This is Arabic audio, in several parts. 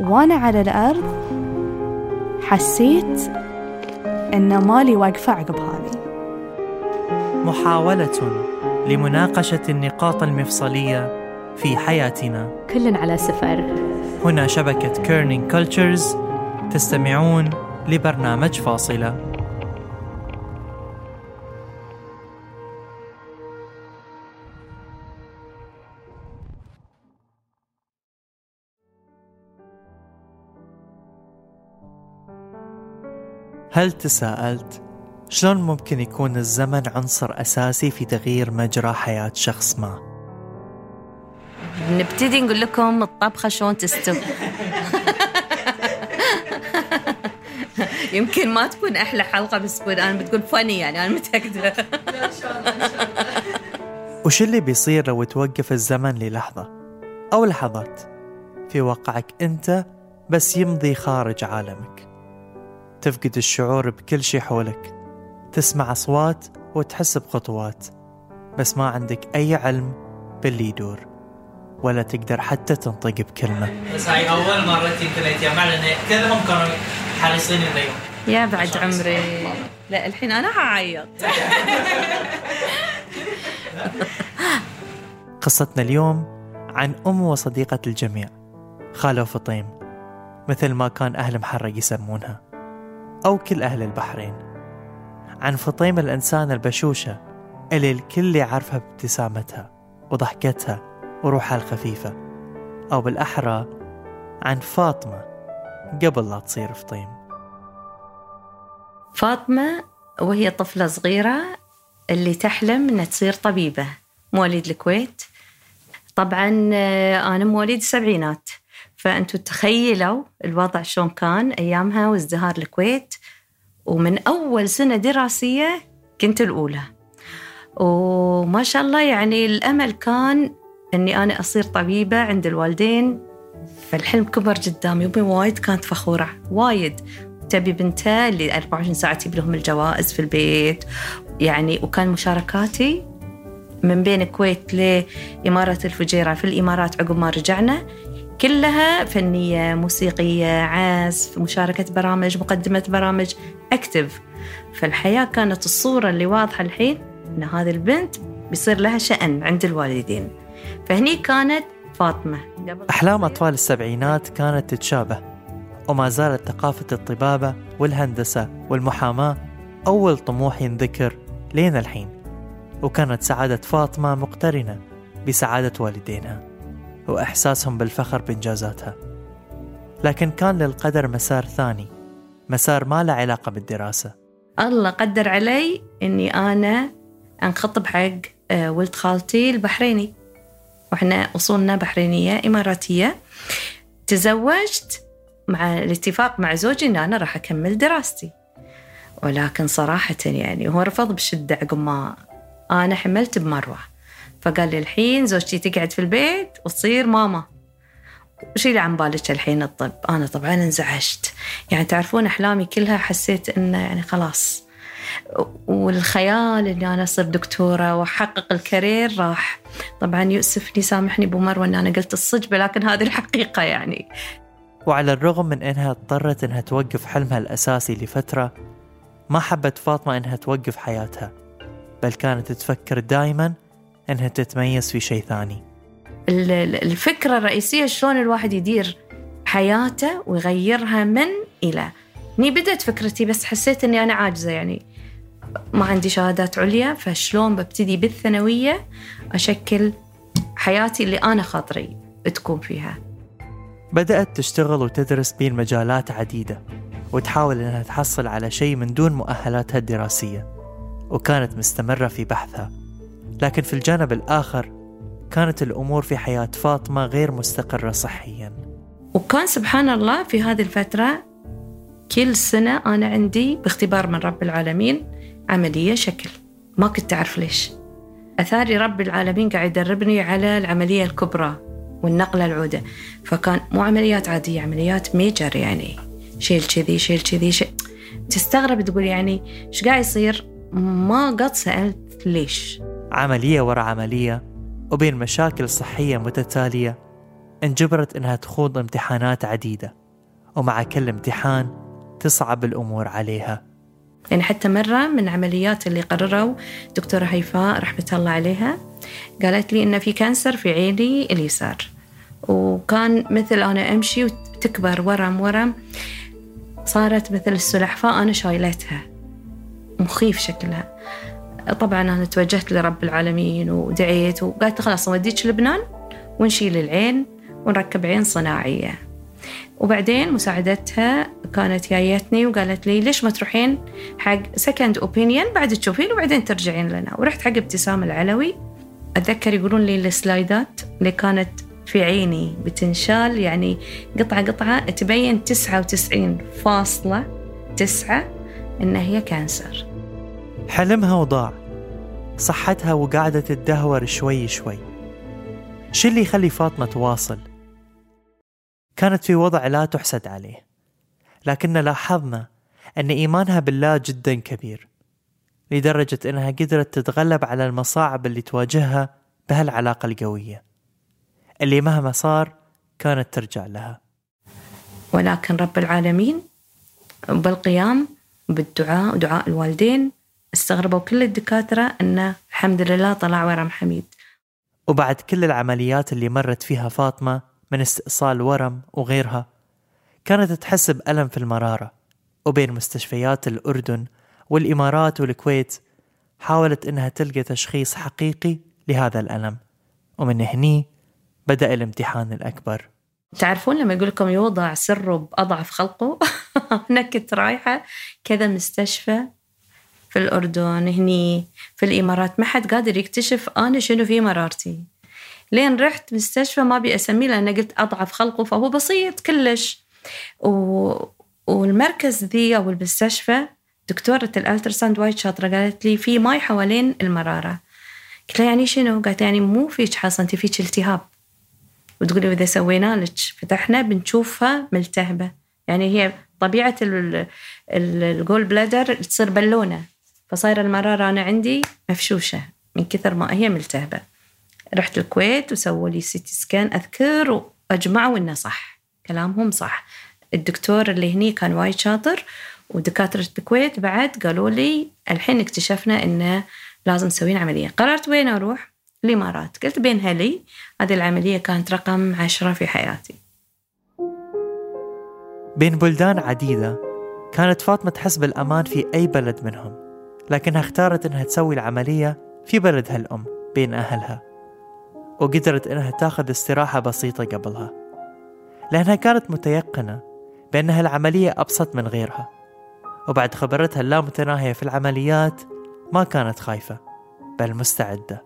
وأنا على الأرض حسيت أن ماني واقفة عقب هذه محاولة لمناقشة النقاط المفصلية في حياتنا. كل على سفر. هنا شبكة Kerning Cultures تستمعون لبرنامج فاصلة. هل تساءلت شلون ممكن يكون الزمن عنصر أساسي في تغيير مجرى حياة شخص ما؟ نبتدي نقول لكم الطبخة شلون تستوي. يمكن ما تكون أحلى حلقة بس أنا بتقول فني يعني أنا متأكدة. وش اللي بيصير لو توقف الزمن للحظة؟ أو لحظات في واقعك أنت بس يمضي خارج عالمك. تفقد الشعور بكل شي حولك. تسمع أصوات وتحس بخطوات بس ما عندك أي علم باللي يدور ولا تقدر حتى تنطق بكلمة. بس هاي أول مرة يمكن يا لأن كلهم كانوا حريصين اليوم يا بعد عمري. لا الحين أنا حعيط قصتنا اليوم عن أم وصديقة الجميع خالة فطيم مثل ما كان أهل محرق يسمونها. أو كل أهل البحرين. عن فطيم الإنسان البشوشة اللي الكل يعرفها بابتسامتها وضحكتها وروحها الخفيفة. أو بالأحرى عن فاطمة قبل لا تصير فطيم. فاطمة وهي طفلة صغيرة اللي تحلم إنها تصير طبيبة مواليد الكويت. طبعا آه، أنا مواليد السبعينات. فأنتوا تخيلوا الوضع شلون كان أيامها وازدهار الكويت. ومن أول سنة دراسية كنت الأولى. وما شاء الله يعني الأمل كان أني أنا أصير طبيبة عند الوالدين. فالحلم كبر قدامي أمي وايد كانت فخورة وايد. تبي بنتها اللي 24 ساعة تجيب لهم الجوائز في البيت. يعني وكان مشاركاتي من بين الكويت لإمارة الفجيرة. في الإمارات عقب ما رجعنا كلها فنية موسيقية عزف مشاركة برامج مقدمة برامج أكتف فالحياة كانت الصورة اللي واضحة الحين أن هذه البنت بيصير لها شأن عند الوالدين. فهني كانت فاطمة. أحلام أطفال السبعينات كانت تتشابه وما زالت ثقافة الطبابة والهندسة والمحاماة أول طموح ينذكر لين الحين. وكانت سعادة فاطمة مقترنة بسعادة والدينها وإحساسهم بالفخر بإنجازاتها. لكن كان للقدر مسار ثاني مسار ما له علاقة بالدراسة. الله قدر علي أني أنا أنخطب حق آه، ولد خالتي البحريني. وإحنا أصولنا بحرينية إماراتية. تزوجت مع الاتفاق مع زوجي أن أنا راح أكمل دراستي. ولكن صراحة يعني هو رفض بشدة عقب ما أنا حملت بمروة. فقال لي الحين زوجتي تقعد في البيت وتصير ماما. وشيلي عن بالك الحين الطب. أنا طبعا انزعجت. يعني تعرفون أحلامي كلها حسيت إنه يعني خلاص. والخيال إني أنا أصير دكتورة وأحقق الكارير راح. طبعا يؤسفني سامحني أبو مروة إن أنا قلت الصدق لكن هذه الحقيقة يعني. وعلى الرغم من إنها اضطرت إنها توقف حلمها الأساسي لفترة ما حبت فاطمة إنها توقف حياتها. بل كانت تفكر دائما أنها تتميز في شيء ثاني. الفكرة الرئيسية شلون الواحد يدير حياته ويغيرها من إلى. ني بدأت فكرتي بس حسيت إني أنا عاجزة يعني ما عندي شهادات عليا فشلون ببتدي بالثانوية أشكل حياتي اللي أنا خاطري تكون فيها. بدأت تشتغل وتدرس بين مجالات عديدة وتحاول أنها تحصل على شيء من دون مؤهلاتها الدراسية وكانت مستمرة في بحثها. لكن في الجانب الآخر كانت الأمور في حياة فاطمة غير مستقرة صحيا. وكان سبحان الله في هذه الفترة كل سنة أنا عندي باختبار من رب العالمين عملية شكل. ما كنت أعرف ليش. أثاري رب العالمين قاعد يدربني على العملية الكبرى والنقلة العودة. فكان مو عمليات عادية عمليات ميجر يعني. شيل كذي شيل كذي شيل. تستغرب تقول يعني إيش قاعد يصير؟ ما قد سألت ليش. عملية ورا عملية وبين مشاكل صحية متتالية انجبرت إنها تخوض امتحانات عديدة ومع كل امتحان تصعب الأمور عليها. يعني حتى مرة من عمليات اللي قرروا دكتورة هيفاء رحمة الله عليها قالت لي إن في كانسر في عيني اليسار وكان مثل أنا أمشي وتكبر ورم ورم صارت مثل السلحفاة أنا شايلتها مخيف شكلها. طبعا أنا توجهت لرب العالمين ودعيت وقالت خلاص نوديك لبنان ونشيل العين ونركب عين صناعية. وبعدين مساعدتها كانت جايتني وقالت لي ليش ما تروحين حق second opinion بعد تشوفين وبعدين ترجعين لنا. ورحت حق ابتسام العلوي. أتذكر يقولون لي ال slides ات اللي كانت في عيني بتنشال يعني قطعة قطعة تبين تسعة وتسعين فاصلة تسعة إن هي كانسر حلمها وضاع. صحتها وقاعدة تدهور شوي شوي. شو اللي يخلي فاطمة تواصل؟ كانت في وضع لا تحسد عليه. لكن لاحظنا أن إيمانها بالله جدا كبير لدرجة أنها قدرت تتغلب على المصاعب اللي تواجهها بهالعلاقة القوية. اللي مهما صار كانت ترجع لها. ولكن رب العالمين بالقيام بالدعاء ودعاء الوالدين استغربوا كل الدكاترة أنه الحمد لله طلع ورم حميد. وبعد كل العمليات اللي مرت فيها فاطمة من استئصال ورم وغيرها كانت تحس بألم في المرارة. وبين مستشفيات الأردن والإمارات والكويت حاولت إنها تلقى تشخيص حقيقي لهذا الألم. ومن هني بدأ الامتحان الأكبر. تعرفون لما يقول لكم يوضع سره بأضعف خلقه؟ أنا كنت رايحة كذا مستشفى في الأردن هني في الإمارات. ما حد قادر يكتشف أنا شنو في مرارتي. لين رحت مستشفى ما أبي أسميه لأن قلت أضعف خلقه فهو بسيط كلش. و... والمركز ذي أو المستشفى دكتورة ال ultrasound وايد شاطرة قالت لي في ماي حوالين المرارة. قلت لها يعني شنو؟ قالت يعني مو فيك أنت فيك التهاب. وتقولي إذا سوينا لك فتحنا بنشوفها ملتهبة. يعني هي طبيعة ال gallbladder تصير بالونة. فصايرة المرارة أنا عندي مفشوشة من كثر ما هي ملتهبة. رحت الكويت وسووا لي CT scan أذكر وأجمعوا إنه صح كلامهم صح. الدكتور اللي هني كان وايد شاطر ودكاترة الكويت بعد قالوا لي الحين اكتشفنا إنه لازم تسوين عملية. قررت وين أروح؟ الإمارات. قلت بينها لي هذه العملية كانت رقم عشرة في حياتي. بين بلدان عديدة كانت فاطمة تحس بالأمان في أي بلد منهم. لكنها اختارت أنها تسوي العملية في بلدها الأم بين أهلها وقدرت أنها تاخذ استراحة بسيطة قبلها لأنها كانت متيقنة بأنها العملية أبسط من غيرها وبعد خبرتها اللامتناهية في العمليات ما كانت خايفة بل مستعدة.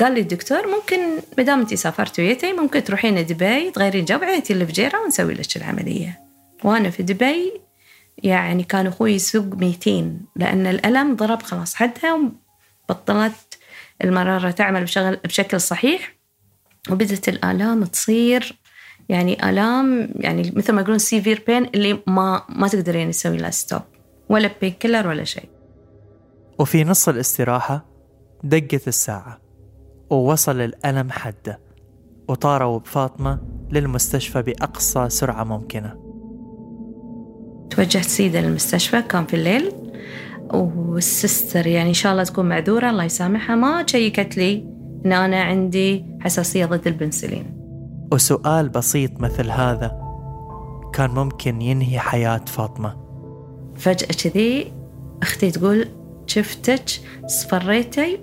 قال لي الدكتور ممكن ما دام انت سافرت وياي ممكن تروحين دبي تغيرين جو بعدين اللي في جيره ونسوي لك العملية. وأنا في دبي يعني كان أخوي يسوق 200 لأن الألم ضرب خلاص. حدها وبطلت المرارة تعمل بشكل صحيح وبدت الآلام تصير يعني آلام يعني مثل ما يقولون severe pain اللي ما ما تقدرين تسوي لها stop ولا painkiller ولا شيء. وفي نص الاستراحة دقت الساعة ووصل الألم حده وطاروا بفاطمة للمستشفى بأقصى سرعة ممكنة. توجهت سيدة للمستشفى كان في الليل. وال sister يعني إن شاء الله تكون معذورة الله يسامحها. ما شيكت لي إن أنا عندي حساسية ضد البنسلين. وسؤال بسيط مثل هذا كان ممكن ينهي حياة فاطمة. فجأة كذي أختي تقول شفتك صفريتي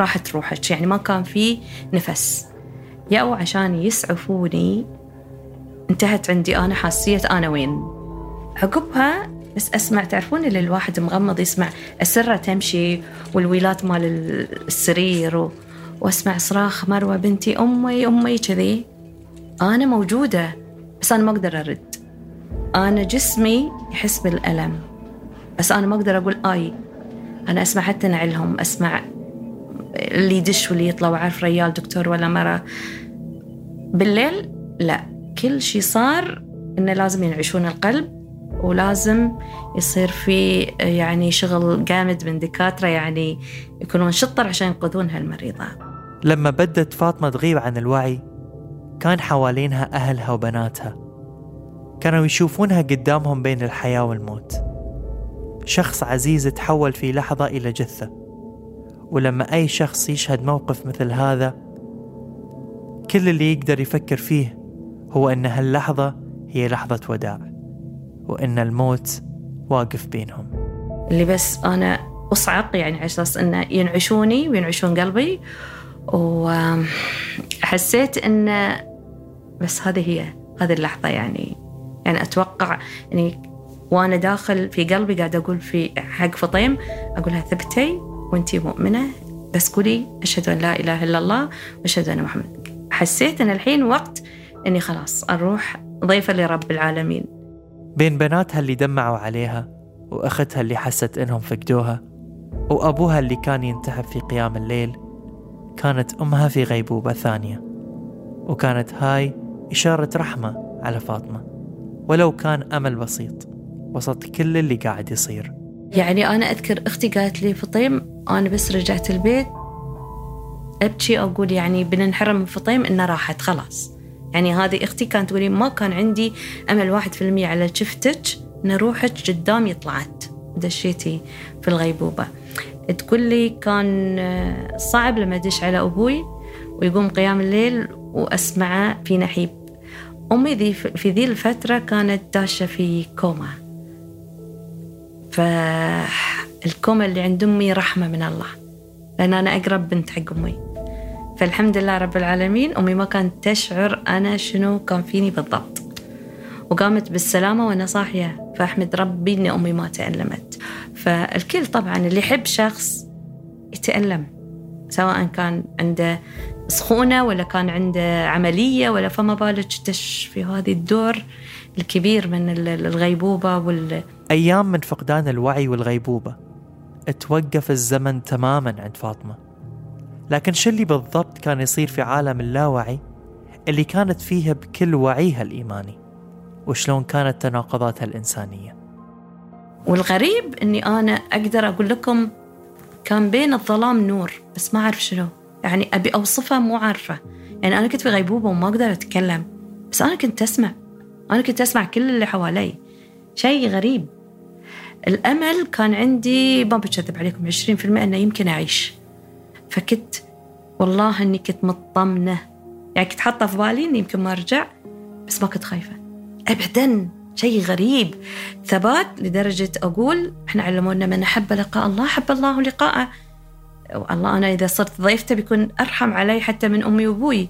راحت روحك. يعني ما كان في نفس. يأو عشان يسعفوني انتهت عندي أنا حاسية أنا وين. عقبها بس أسمع تعرفون اللي الواحد مغمض يسمع السرة تمشي والويلات مال السرير و... وأسمع صراخ مروة بنتي أمي أمي كذي. أنا موجودة بس أنا ما أقدر أرد. أنا جسمي يحس بالألم بس أنا ما أقدر أقول آي. أنا أسمع حتى نعلهم أسمع اللي يدش واللي يطلع وعارف ريال دكتور ولا مرة. بالليل لا كل شيء صار إنه لازم ينعشون القلب. ولازم يصير في يعني شغل جامد من دكاترة يعني يكونون شطر عشان ينقذون هالمريضة. لما بدت فاطمة تغيب عن الوعي كان حوالينها أهلها وبناتها. كانوا يشوفونها قدامهم بين الحياة والموت. شخص عزيز تحول في لحظة إلى جثة. ولما أي شخص يشهد موقف مثل هذا كل اللي يقدر يفكر فيه هو أن هاللحظة هي لحظة وداع. وأن الموت واقف بينهم. اللي بس أنا أصعق يعني على أساس إنه ينعشوني وينعشون قلبي وحسيت إن بس هذه هي هذه اللحظة يعني يعني أتوقع إني وأنا داخل في قلبي قاعدة أقول في حق فطيم أقولها ثبتي وأنتي مؤمنة بس قولي أشهد أن لا إله إلا الله وأشهد أن محمد. حسيت أن الحين وقت إني خلاص أروح ضيفة لرب العالمين. بين بناتها اللي دمعوا عليها وأختها اللي حست إنهم فقدوها وأبوها اللي كان ينتحب في قيام الليل. كانت أمها في غيبوبة ثانية وكانت هاي إشارة رحمة على فاطمة. ولو كان أمل بسيط وسط كل اللي قاعد يصير. يعني أنا أذكر أختي قالت لي فطيم أنا بس رجعت البيت. أبكي أقول يعني بننحرم من فطيم إنه راحت خلاص. يعني هذه أختي كانت تقولي ما كان عندي أمل واحد في المية على شفتك إن روحك قدامي طلعت دشيتي في الغيبوبة. تقول لي كان صعب لما أدش على أبوي ويقوم قيام الليل وأسمعه في نحيب. أمي ذي في ذي الفترة كانت داشة في كوما. فالكوما اللي عند أمي رحمة من الله. لأن أنا أقرب بنت حق أمي. فالحمد لله رب العالمين. أمي ما كانت تشعر أنا شنو كان فيني بالضبط. وقامت بالسلامة وأنا صاحية. فأحمد ربي إن أمي ما تألمت. فالكل طبعا اللي يحب شخص يتألم. سواء كان عنده سخونة ولا كان عنده عملية ولا فما بالك تش في هذه الدور الكبير من الغيبوبة وال أيام من فقدان الوعي والغيبوبة. توقف الزمن تماما عند فاطمة. لكن شو اللي بالضبط كان يصير في عالم اللاوعي اللي كانت فيه بكل وعيها الإيماني؟ وشلون كانت تناقضاتها الإنسانية؟ والغريب أني أنا أقدر أقول لكم كان بين الظلام نور بس ما أعرف شنو. يعني أبي أوصفها مو عارفة. يعني أنا كنت في غيبوبة وما أقدر أتكلم. بس أنا كنت أسمع. أنا كنت أسمع كل اللي حوالي. شيء غريب. الأمل كان عندي ما بكذب عليكم 20% أنه يمكن أعيش. فكنت والله إني كنت مطمنة. يعني كنت حاطة في بالي إني يمكن ما أرجع بس ما كنت خايفة. ابدا شيء غريب ثبات لدرجة أقول إحنا علمونا من أحب لقاء الله أحب الله لقاءه. والله أنا إذا صرت ضيفته بيكون أرحم علي حتى من أمي وأبوي.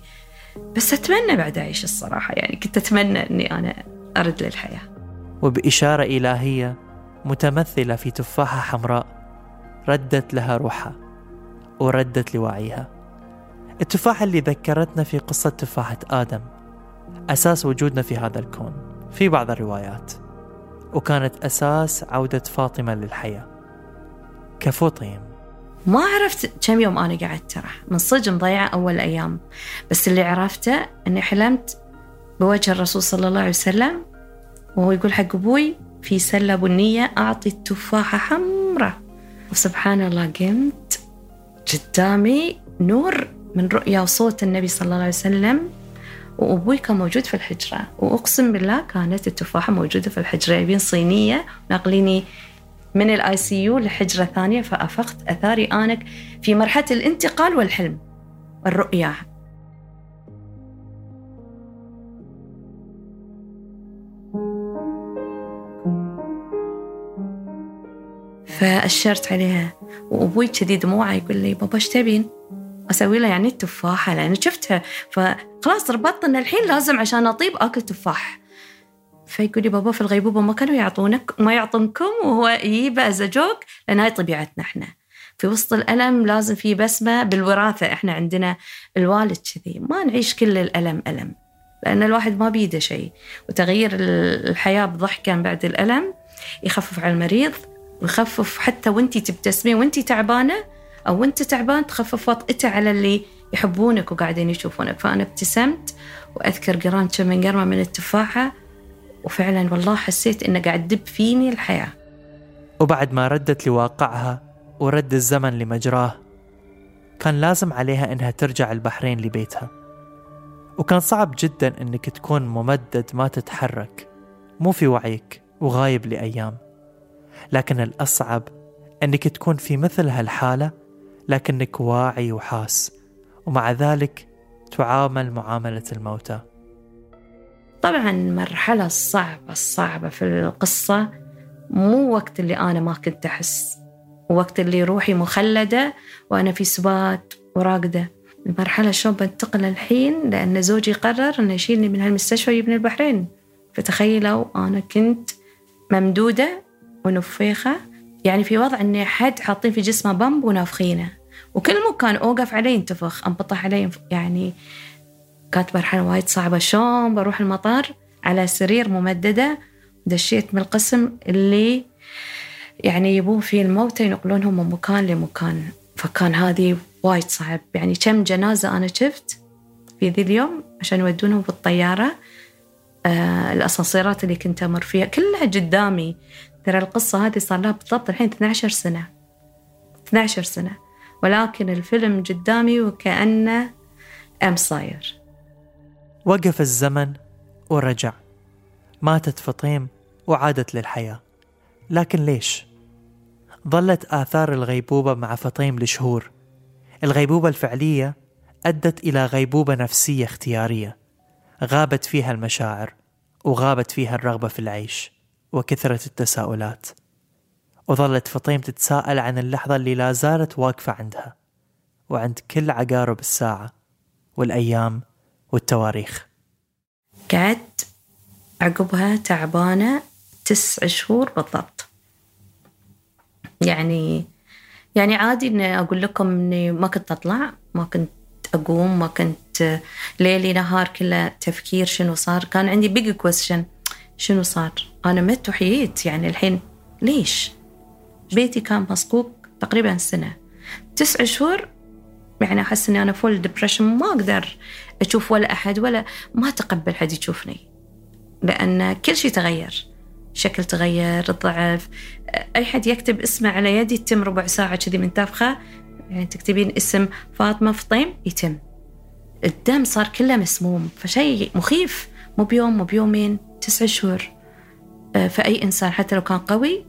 بس أتمنى بعد أعيش الصراحة يعني كنت أتمنى إني أنا أرد للحياة. وبإشارة إلهية متمثلة في تفاحة حمراء ردت لها روحها. وردت لوعيها. التفاحة اللي ذكرتنا في قصة تفاحة آدم أساس وجودنا في هذا الكون في بعض الروايات وكانت أساس عودة فاطمة للحياة. كفوطيم. ما عرفت كم يوم أنا قعدت ترى. من صدق مضيعة أول أيام. بس اللي عرفته أني حلمت بوجه الرسول صلى الله عليه وسلم وهو يقول حق أبوي في سلة بنية أعطي التفاحة حمراء. وسبحان الله قمت. قدامي نور من رؤيا وصوت النبي صلى الله عليه وسلم وأبوي كان موجود في الحجرة. وأقسم بالله كانت التفاحة موجودة في الحجرة يبين صينية ناقليني من ال ICU لحجرة ثانية فأفقت أثاري أنا في مرحلة الانتقال والحلم. والرؤيا فأشرت عليها. وأبوي كذي دموعه يقول لي بابا إيش تبين؟ أسوي له يعني التفاحة لأن شفتها. فخلاص ربطت إن الحين لازم عشان أطيب أكل تفاح. فيقول لي بابا في الغيبوبة ما كانوا يعطونك ما يعطونكم وهو يجيبه از جوك لأن هاي طبيعتنا إحنا. في وسط الألم لازم في بسمة بالوراثة إحنا عندنا الوالد كذي. ما نعيش كل الألم ألم لأن الواحد ما بيده شيء. وتغيير الحياة بضحكة بعد الألم يخفف على المريض ويخفف حتى وانتي تبتسمين وانتي تعبانة أو انت تعبان تخفف وطئته على اللي يحبونك وقاعدين يشوفونك. فأنا ابتسمت وأذكر قران كم من قرمة من التفاحة وفعلا والله حسيت إنه قاعد دب فيني الحياة. وبعد ما ردت لواقعها ورد الزمن لمجراه كان لازم عليها إنها ترجع البحرين لبيتها. وكان صعب جدا إنك تكون ممدد ما تتحرك مو في وعيك وغايب لأيام. لكن الأصعب أنك تكون في مثل هالحالة لكنك واعي وحاس ومع ذلك تعامل معاملة الموتى. طبعا المرحلة الصعبة الصعبة في القصة. مو وقت اللي أنا ما كنت أحس. وقت اللي روحي مخلدة وأنا في سبات وراقدة. المرحلة شلون بنتقل الحين؟ لأن زوجي قرر إنه يشيلني من هالمستشفى ويبني البحرين. فتخيلوا أنا كنت ممدودة ونفيخة. يعني في وضع إني حد حاطين في جسمه بمب ونافخينه. وكل مكان أوقف عليه ينتفخ أنبطح عليه يعني كانت مرحلة وايد صعبة. شلون بروح المطار على سرير ممددة دشيت من القسم اللي يعني يبون فيه الموتى ينقلونهم من مكان لمكان. فكان هذه وايد صعب. يعني كم جنازة أنا شفت في ذي اليوم عشان يودونهم بالطيارة آه الأسانسيرات اللي كنت أمر فيها كلها قدامي. ترى القصة هذه صار لها بالضبط الحين 12 سنة. 12 سنة. ولكن الفيلم قدامي وكأنه أم صاير وقف الزمن ورجع. ماتت فطيم وعادت للحياة. لكن ليش؟ ظلت آثار الغيبوبة مع فطيم لشهور. الغيبوبة الفعلية أدت إلى غيبوبة نفسية اختيارية. غابت فيها المشاعر وغابت فيها الرغبة في العيش. وكثرة التساؤلات. وظلت فطيم تتساءل عن اللحظة اللي لا زالت واقفة عندها وعند كل عقارب الساعة والأيام والتواريخ. قعدت عقبها تعبانة تسع شهور بالضبط. يعني يعني عادي إني أقول لكم إني ما كنت أطلع ما كنت أقوم ما كنت ليلي نهار كله تفكير شنو صار. كان عندي big question شنو صار؟ أنا مت وحييت يعني الحين. ليش؟ بيتي كان مصكوك تقريبا سنة. تسع شهور يعني أحس إني أنا full depression ما أقدر أشوف ولا أحد ولا ما اتقبل حد يشوفني. لأن كل شيء تغير. شكل تغير الضعف أي حد يكتب اسمه على يدي يتم ربع ساعة كذي منتفخة يعني تكتبين اسم فاطمة فطيم يتم. الدم صار كله مسموم. فشيء مخيف. مو بيوم مو بيومين. تسع شهور آه، فأي إنسان حتى لو كان قوي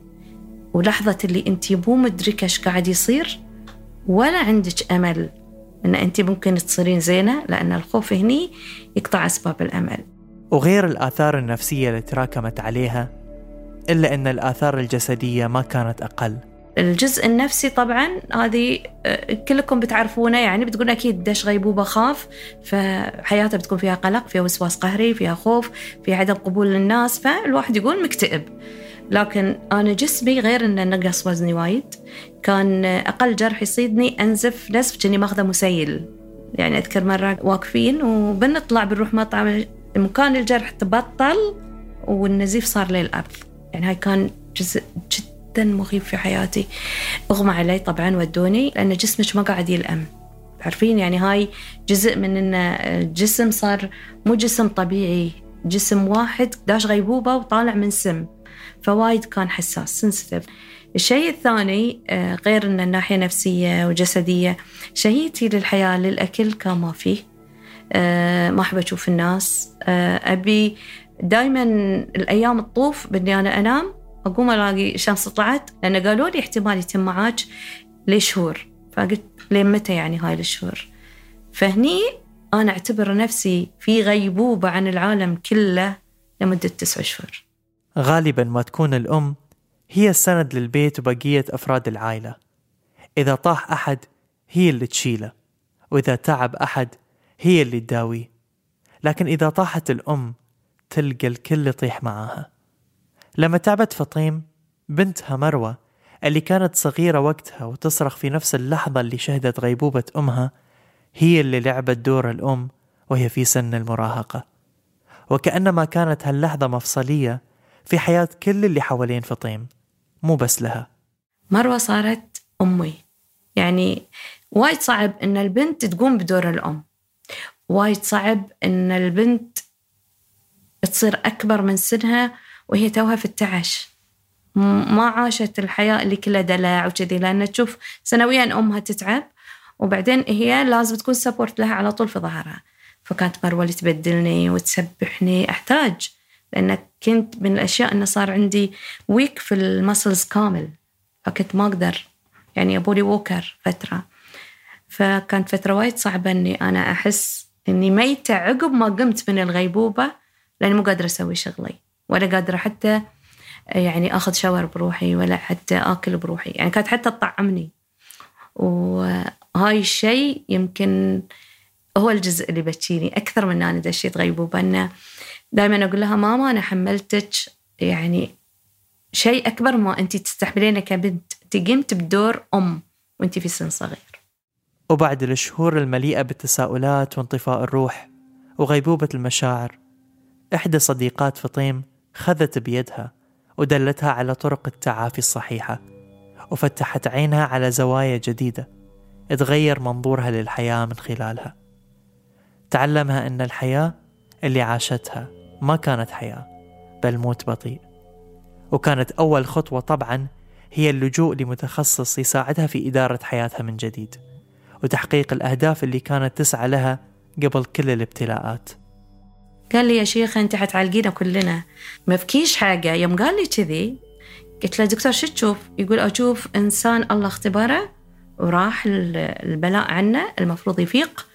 ولحظة اللي أنت مو مدركة إيش قاعد يصير ولا عندك أمل أن أنت ممكن تصيرين زينة لأن الخوف هني يقطع أسباب الأمل. وغير الآثار النفسية اللي تراكمت عليها إلا أن الآثار الجسدية ما كانت أقل. الجزء النفسي طبعا هذه آه، كلكم بتعرفونه يعني بتقول أكيد دش غيبوبة خاف فحياته بتكون فيها قلق فيها وسواس قهري فيها خوف فيها عدم قبول للناس فالواحد يقول مكتئب. لكن أنا جسمي غير إن نقص وزني وايد كان أقل جرح يصيدني أنزف نزف كني ماخذة مسيل. يعني أذكر مرة واقفين وبنطلع بنروح مطعم مكان الجرح تبطل والنزيف صار للارض يعني هاي كان جزء جدا مخيف في حياتي. اغمى علي طبعا ودوني لأن جسمك ما قاعد يلأم. عارفين يعني هاي جزء من إن الجسم صار مو جسم طبيعي. جسم واحد داش غيبوبة وطالع من سم. فوايد كان حساس سنسيتيف الشيء الثاني آه، غير إن الناحية نفسية وجسدية شهيتي للحياة للأكل كان ما فيه. آه، ما أحب أشوف الناس. آه، أبي دائما الأيام تطوف بدي أنا أنام أقوم ألاقي الشمس طلعت لأن قالوا لي احتمال يتم معاك لشهور. فقلت لين متى يعني هاي الشهور؟ فهني أنا أعتبر نفسي في غيبوبة عن العالم كله لمدة تسع شهور. غالبا ما تكون الأم هي السند للبيت وبقية أفراد العائلة. إذا طاح أحد هي اللي تشيله وإذا تعب أحد هي اللي تداويه. لكن إذا طاحت الأم تلقى الكل يطيح معاها. لما تعبت فطيم بنتها مروة اللي كانت صغيرة وقتها وتصرخ في نفس اللحظة اللي شهدت غيبوبة أمها هي اللي لعبت دور الأم وهي في سن المراهقة. وكأنما كانت هاللحظة مفصلية في حياة كل اللي حوالين فطيم مو بس لها. مروة صارت أمي. يعني وايد صعب إن البنت تقوم بدور الأم. وايد صعب إن البنت تصير أكبر من سنها وهي توها في التعش. ما عاشت الحياة اللي كلها دلع وكذي لأن تشوف سنويا أمها تتعب وبعدين هي لازم تكون سبورت لها على طول في ظهرها. فكانت مروة اللي تبدلني وتسبحني. أحتاج لأن كنت من الأشياء أنه صار عندي ويك في المسلز كامل. فكنت ما أقدر. يعني أبولي ووكر فترة. فكانت فترة وايد صعبة أني أنا أحس أني ميتة عقب ما قمت من الغيبوبة لأني مو قادرة أسوي شغلي. ولا قادرة حتى يعني آخذ شاور بروحي ولا حتى آكل بروحي. يعني كانت حتى تطعمني. وهاي الشيء يمكن هو الجزء اللي بتشيني أكثر من أنا دشيت غيبوبة. إنه دائما أقول لها ماما أنا حملتك يعني شيء أكبر ما انت تستحملينه كبنت. انت قمت بدور أم وانت في سن صغير. وبعد الشهور المليئة بالتساؤلات وانطفاء الروح وغيبوبة المشاعر إحدى صديقات فطيم خذت بيدها ودلتها على طرق التعافي الصحيحة وفتحت عينها على زوايا جديدة اتغير منظورها للحياة من خلالها. تعلمها أن الحياة اللي عاشتها ما كانت حياة بل موت بطيء. وكانت أول خطوة طبعا هي اللجوء لمتخصص يساعدها في إدارة حياتها من جديد وتحقيق الأهداف اللي كانت تسعى لها قبل كل الابتلاءات. قال لي يا شيخة أنت حتعالجينا كلنا. ما فيكيش حاجة. يوم قال لي كذي قلت له دكتور شو تشوف؟ يقول أشوف إنسان الله اختبره وراح البلاء عنه المفروض يفيق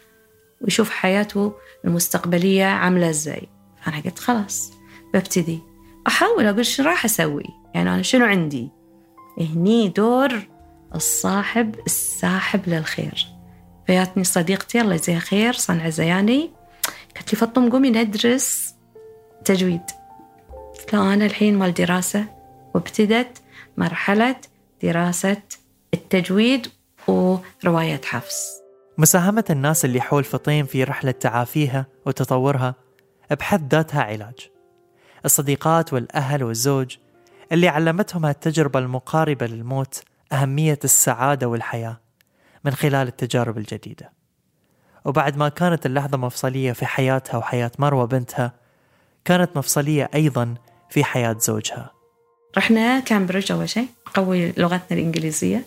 ويشوف حياته المستقبلية عاملة إزاي. فأنا قلت خلاص ببتدي. أحاول أقول شو راح أسوي؟ يعني أنا شنو عندي؟ هني دور الصاحب الساحب للخير. فياتني صديقتي الله يجزيها خير صنع زياني. قالت لي فطم قومي ندرس تجويد. لا أنا الحين مال دراسة. وابتدت مرحلة دراسة التجويد ورواية حفص مساهمة الناس اللي حول فطيم في رحلة تعافيها وتطورها بحد ذاتها علاج. الصديقات والأهل والزوج اللي علمتهم هالتجربة المقاربة للموت أهمية السعادة والحياة من خلال التجارب الجديدة. وبعد ما كانت اللحظة مفصلية في حياتها وحياة مروة بنتها كانت مفصلية أيضا في حياة زوجها. رحنا كامبريدج أول شيء قوي لغتنا الإنجليزية.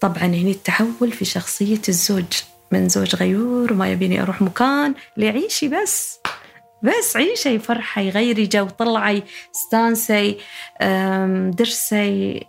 طبعا هني التحول في شخصية الزوج من زوج غيور وما يبيني أروح مكان ليعيشي بس. بس عيشي فرحة غيري جو طلعي استانسي درسي.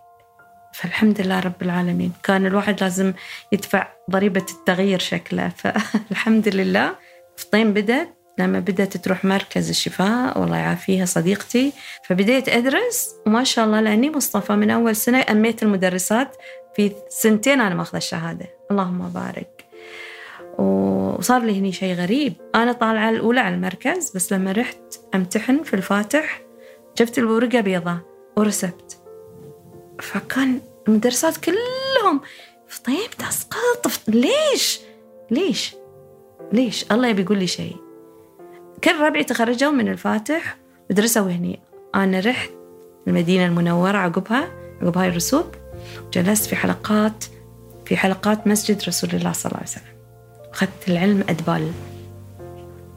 فالحمد لله رب العالمين. كان الواحد لازم يدفع ضريبة التغيير شكله. فالحمد لله فطين بدأت. لما بدأت تروح مركز الشفاء والله يعافيها صديقتي. فبديت أدرس. وما شاء الله لأني مصطفى من أول سنة أميت المدرسات في سنتين أنا ماخذة الشهادة. اللهم بارك. وصار لي هني شيء غريب. أنا طالعة الأولى على المركز بس لما رحت أمتحن في الفاتح جبت الورقة بيضاء ورسبت. فكان المدرسات كلهم طيب تسقط. ليش؟ ليش؟ ليش؟ الله يبي يقول لي شيء. كل ربعي تخرجوا من الفاتح ودرسوا هني. أنا رحت المدينة المنورة عقبها عقب هاي الرسوب جلست في حلقات في حلقات مسجد رسول الله صلى الله عليه وسلم. أخذت العلم أدبال.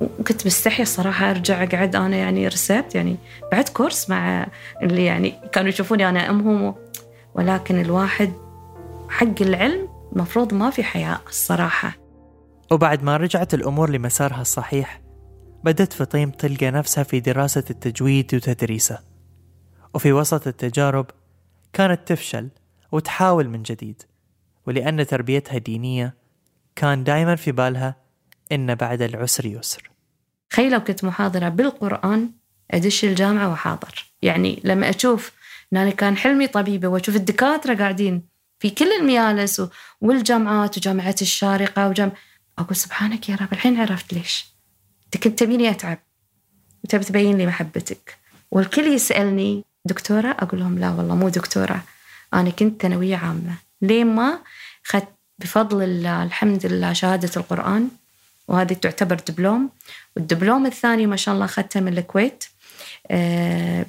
وكنت مستحية الصراحة أرجع أقعد. أنا يعني رسبت يعني بعد كورس مع اللي يعني كانوا يشوفوني أنا أمهم ولكن الواحد حق العلم المفروض ما في حياء الصراحة. وبعد ما رجعت الأمور لمسارها الصحيح بدت فطيم تلقى نفسها في دراسة التجويد وتدريسه. وفي وسط التجارب كانت تفشل وتحاول من جديد ولأن تربيتها دينية كان دائما في بالها إن بعد العسر يسر. خي لو كنت محاضرة بالقرآن أدش الجامعة وحاضر. يعني لما أشوف أن أنا كان حلمي طبيبة وأشوف الدكاترة قاعدين في كل الميالس والجامعات وجامعة الشارقة وجام أقول سبحانك يا رب الحين عرفت ليش. أنت كنت تبيني أتعب. وتبي تبين لي محبتك. والكل يسألني دكتورة؟ أقول لهم لا والله مو دكتورة. أنا كنت ثانوية عامة. ليه ما خدت بفضل الله الحمد لله شهادة القرآن. وهذه تعتبر دبلوم. والدبلوم الثاني ما شاء الله أخذته من الكويت.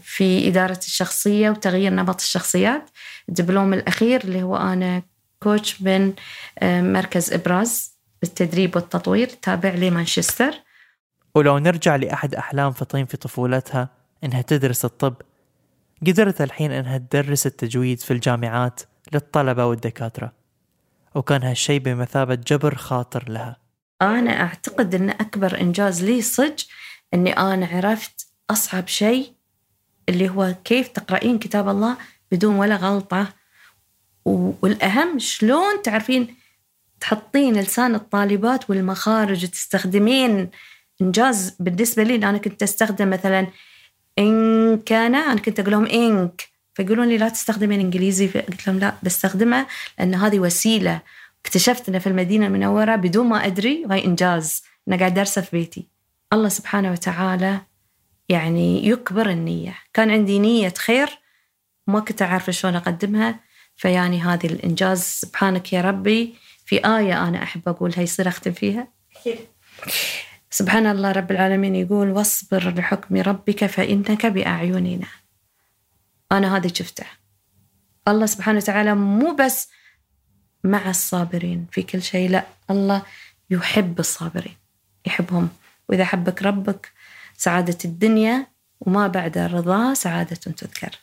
في إدارة الشخصية وتغيير نمط الشخصيات. الدبلوم الأخير اللي هو أنا كوتش من آه، مركز إبراز للتدريب والتطوير تابع لمانشستر. ولو نرجع لأحد أحلام فطين في طفولتها إنها تدرس الطب. قدرت الحين إنها تدرس التجويد في الجامعات للطلبة والدكاترة. وكان هالشي بمثابة جبر خاطر لها. أنا أعتقد أن أكبر إنجاز لي صج أني أنا عرفت أصعب شيء اللي هو كيف تقرأين كتاب الله بدون ولا غلطة. والأهم شلون تعرفين تحطين لسان الطالبات والمخارج وتستخدمين إنجاز بالنسبة لي أنا كنت أستخدم مثلا إن كان أنا كنت أقول لهم إنك فيقولون لي لا تستخدمين إنجليزي فقلت لهم لا بستخدمها لأن هذه وسيلة. اكتشفت أنه في المدينة المنورة بدون ما أدري وهي إنجاز. أنا قاعد أدرسه في بيتي. الله سبحانه وتعالى يعني يكبر النية. كان عندي نية خير ما كنت أعرف شلون أقدمها. فيعني هذه الإنجاز سبحانك يا ربي. في آية أنا أحب أقولها يصير أختم فيها؟ سبحان الله رب العالمين يقول واصبر لحكم ربك فإنك بأعيننا. أنا هذه شفته الله سبحانه وتعالى مو بس مع الصابرين في كل شيء لا الله يحب الصابرين يحبهم. وإذا حبك ربك سعادة الدنيا وما بعد الرضا سعادة تذكر.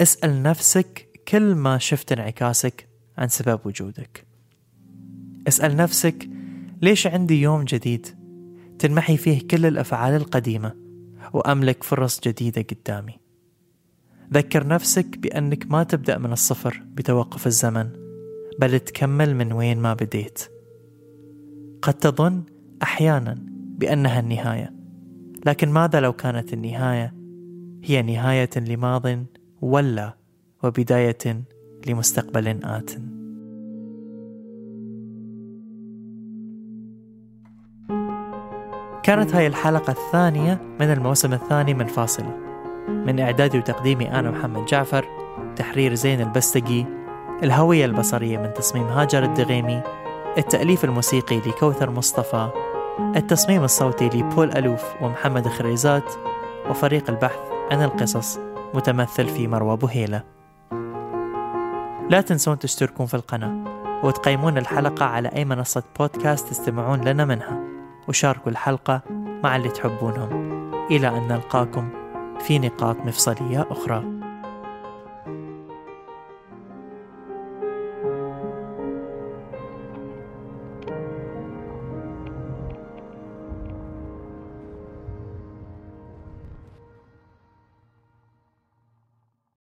اسأل نفسك كل ما شفت انعكاسك عن سبب وجودك. اسأل نفسك ليش عندي يوم جديد تنمحي فيه كل الأفعال القديمة وأملك فرص جديدة قدامي. ذكر نفسك بأنك ما تبدأ من الصفر بتوقف الزمن. بل تكمل من وين ما بديت. قد تظن أحيانا بأنها النهاية لكن ماذا لو كانت النهاية؟ هي نهاية لماض ولا وبداية لمستقبل آت. كانت هاي الحلقة الثانية من الموسم الثاني من فاصلة من إعدادي وتقديمي أنا محمد جعفر تحرير زين البستقي الهوية البصرية من تصميم هاجر الدغيمي التأليف الموسيقي لكوثر مصطفى التصميم الصوتي لبول ألوف ومحمد خريزات وفريق البحث عن القصص متمثل في مروى بوهيلة. لا تنسون تشتركون في القناة وتقيمون الحلقة على أي منصة بودكاست تستمعون لنا منها وشاركوا الحلقة مع اللي تحبونهم. إلى أن نلقاكم في نقاط مفصلية أخرى.